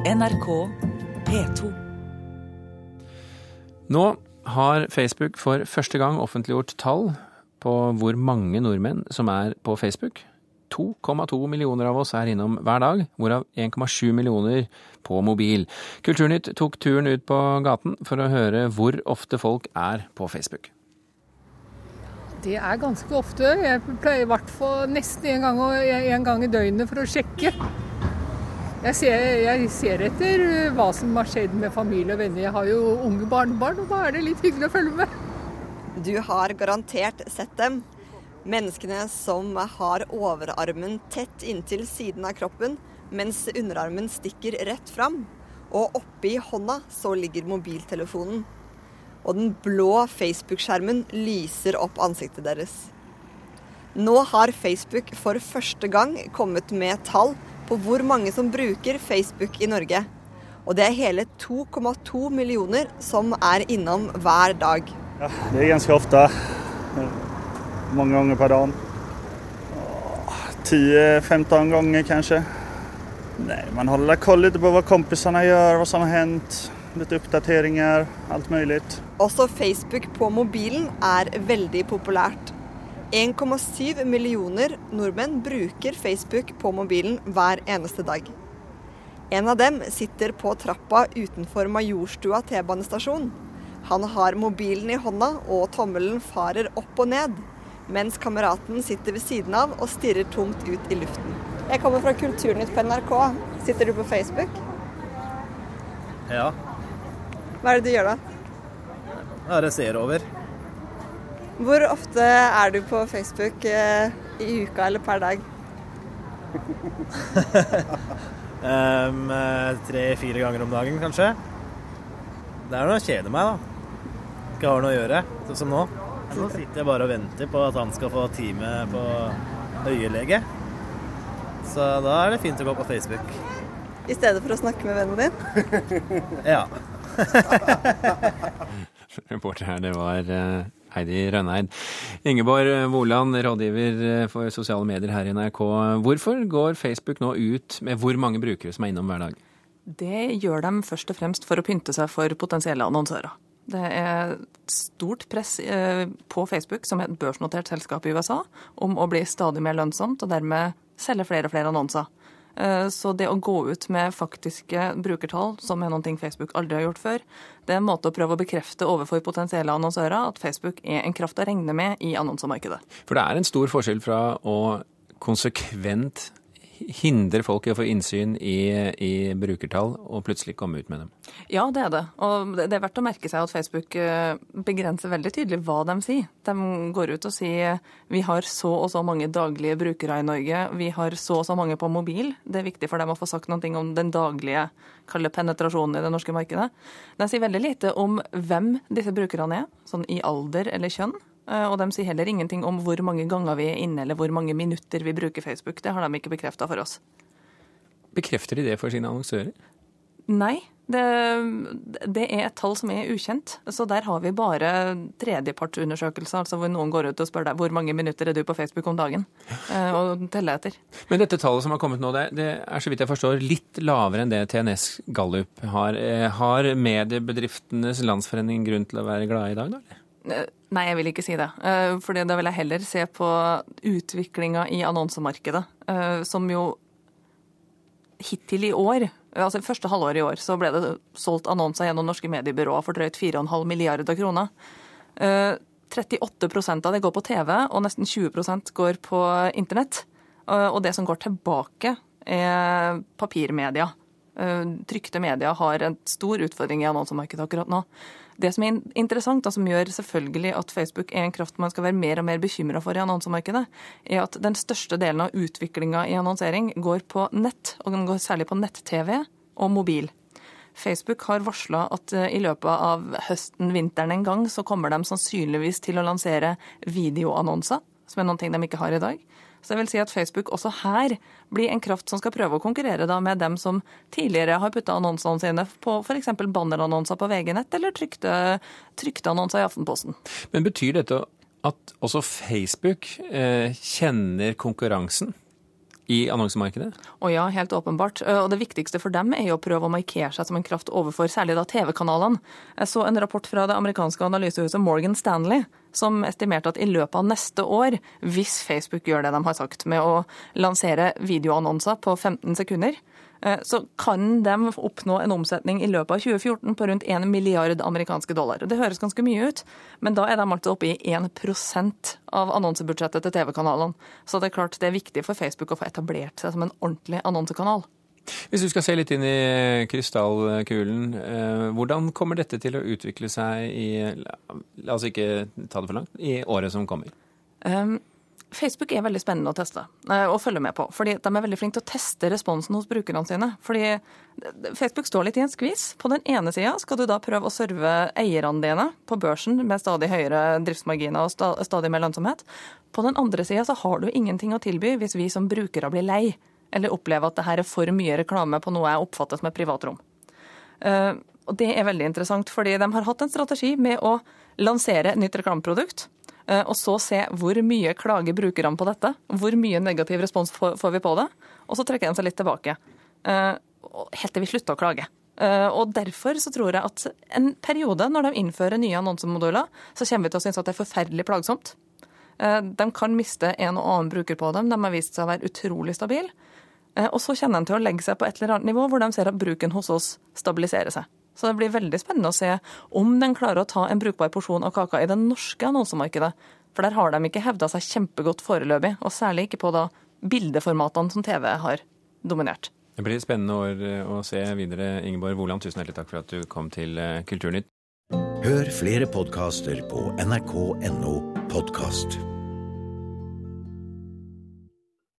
NRK P2. Nå har Facebook for første gang offentliggjort tall på hvor mange nordmenn som er på Facebook. 2,2 millioner av oss er innom hver dag, hvorav 1,7 millioner på mobil. Kulturnytt tok turen ut på gaten for å høre hvor ofte folk er på Facebook. Det er ganske ofte. Jeg pleier i hvert fall nesten en gang, en gang i døgnet for å sjekke. Jeg ser, jeg ser, etter hva som har skjedd med familie og venner. Jeg har jo unge barnebarn, og da er det litt hyggelig å følge med. Du har garantert sett dem. Menneskene som har overarmen tett inntil siden av kroppen, mens underarmen stikker rett fram. Og oppi hånda så ligger mobiltelefonen. Og den blå Facebook-skjermen lyser opp ansiktet deres. Nå har Facebook for første gang kommet med tall på hvor mange som bruker Facebook i Norge. Og det er hele 2,2 millioner som er innom hver dag. Ja, det er ganske ofte. Mange ganger per dag. 10-15 ganger kanskje. Nei, Man holder koll litt på hva kompisene gjør, hva som har hendt. Litt oppdateringer, alt mulig. Også Facebook på mobilen er veldig populært. 1,7 millioner nordmenn bruker Facebook på mobilen hver eneste dag. En av dem sitter på trappa utenfor Majorstua T-banestasjon. Han har mobilen i hånda, og tommelen farer opp og ned, mens kameraten sitter ved siden av og stirrer tungt ut i luften. Jeg kommer fra Kulturnytt på NRK. Sitter du på Facebook? Ja. Hva er det du gjør da? Jeg ser over. Hvor ofte er du på Facebook eh, i uka eller per dag? um, Tre-fire ganger om dagen, kanskje. Det er når jeg kjeder meg, da. Ikke har noe å gjøre, sånn som nå. Nå sitter jeg bare og venter på at han skal få time på øyelege. Så da er det fint å gå på Facebook. I stedet for å snakke med vennen din? ja. Reporter her, det var eh, Heidi Rønneid. Ingeborg Woland, rådgiver eh, for sosiale medier her i NRK. Hvorfor går Facebook nå ut med hvor mange brukere som er innom hver dag? Det gjør de først og fremst for å pynte seg for potensielle annonsører. Det er stort press eh, på Facebook, som er et børsnotert selskap i USA, om å bli stadig mer lønnsomt og dermed selge flere og flere annonser. Eh, så det å gå ut med faktiske brukertall, som er noe Facebook aldri har gjort før, det er en måte å prøve å bekrefte overfor potensielle annonsører at Facebook er en kraft å regne med i annonsemarkedet. For det er en stor forskjell fra å konsekvent hindre folk i å få innsyn i, i, brukertall og plutselig komme ut med dem? Ja, det er det. Og det er verdt å merke seg at Facebook eh, begrenser veldig tydelig hva de sier. De går ut og sier vi har så og så mange daglige brukere i Norge, vi har så og så mange på mobil. Det er viktig for dem å få sagt noe om den daglige kalle penetrasjonen i det norske markedet. De sier veldig lite om hvem disse brukerne er, sånn i alder eller kjønn. Eh, og de sier heller ingenting om hvor mange ganger vi er inne, eller hvor mange minutter vi bruker Facebook. Det har de ikke bekrefta for oss. Bekrefter de det for sine annonsører? Nei, det, det, er et tall som er ukjent. Så der har vi bare tredjepartsundersøkelser, altså hvor noen går ut og spør deg hvor mange minutter er du på Facebook om dagen, eh, og teller etter. Men dette tallet som har kommet nå, det, det er så vidt jeg forstår litt lavere enn det TNS Gallup har. Eh, har Mediebedriftenes Landsforening grunn til å være glade i dag, da? Nei, jeg vil ikke si det. Eh, for da vil jeg heller se på utviklinga i annonsemarkedet, eh, som jo hittil i år, altså første halvår i år, så ble det solgt annonser gjennom norske mediebyråer for drøyt 4,5 milliarder kroner. 38 eh, av det går på TV, og nesten 20% går på internett. Og det som går tilbake, er papirmedia. Trykte media har en stor utfordring i annonsemarkedet akkurat nå. Det som er interessant, og som gjør selvfølgelig at Facebook er en kraft man skal være mer og mer bekymra for i annonsemarkedet, er at den største delen av utviklinga i annonsering går på nett, og den går særlig på nett-TV og mobil. Facebook har varsla at eh, i løpet av høsten, vinteren en gang, så kommer de sannsynligvis til å lansere videoannonser, som er noe de ikke har i dag. Så jeg vil si at Facebook også her blir en kraft som skal prøve å konkurrere da med dem som tidligere har putta annonsene sine på f.eks. bannerannonser på VG-nett eller trykte, trykte annonser i Aftenposten. Men betyr dette at også Facebook eh, kjenner konkurransen i annonsemarkedet? Å ja, helt åpenbart. Og det viktigste for dem er jo å prøve å markere seg som en kraft overfor særlig da TV-kanalene. Jeg så en rapport fra det amerikanske analysehuset Morgan Stanley som estimerte at i løpet av neste år, hvis Facebook gjør det de har sagt med å lansere videoannonser på 15 sekunder, Eh, så kan de oppnå en omsetning i løpet av 2014 på rundt 1 milliard amerikanske dollar. Det høres ganske mye ut, men da er de altså oppe i 1% av annonsebudsjettet til TV-kanalene. Så det er klart det er viktig for Facebook å få etablert seg som en ordentlig annonsekanal. Hvis du skal se litt inn i krystallkulen, eh, hvordan kommer dette til å utvikle seg i La oss ikke ta det for langt i året som kommer? Um, Facebook er veldig spennende å teste eh, og følge med på. fordi De er veldig flinke til å teste responsen hos brukerne sine. Fordi Facebook står litt i en skvis. På den ene sida skal du da prøve å serve eierne dine på børsen med stadig høyere driftsmarginer og stadig mer lønnsomhet. På den andre sida har du ingenting å tilby hvis vi som brukere blir lei eller oppleve at det her er for mye reklame på noe jeg oppfatter som et privatrom. Eh, og Det er veldig interessant, fordi de har hatt en strategi med å lansere nytt reklameprodukt Eh, og så se hvor mye klager brukerne på dette. Hvor mye negativ respons får vi på det. Og så trekker de seg litt tilbake. Eh, helt til vi slutter å klage. Og Derfor så tror jeg at en periode, når de innfører nye annonsemoduler, så kommer vi til å synes at det er forferdelig plagsomt. De kan miste en og annen bruker på dem. De har vist seg å være utrolig stabile. Og så kjenner de til å legge seg på et eller annet nivå hvor de ser at bruken hos oss stabiliserer seg. Så det blir veldig spennende å se om den klarer å ta en brukbar porsjon av kaka i det norske annonsemarkedet. For der har de ikke hevda seg kjempegodt foreløpig, og særlig ikke på da bildeformatene som TV har dominert. Det blir spennende år eh, å se videre. Ingeborg Woland, tusen hjertelig takk for at du kom til eh, Kulturnytt. Hør flere podkaster på nrk.no podkast.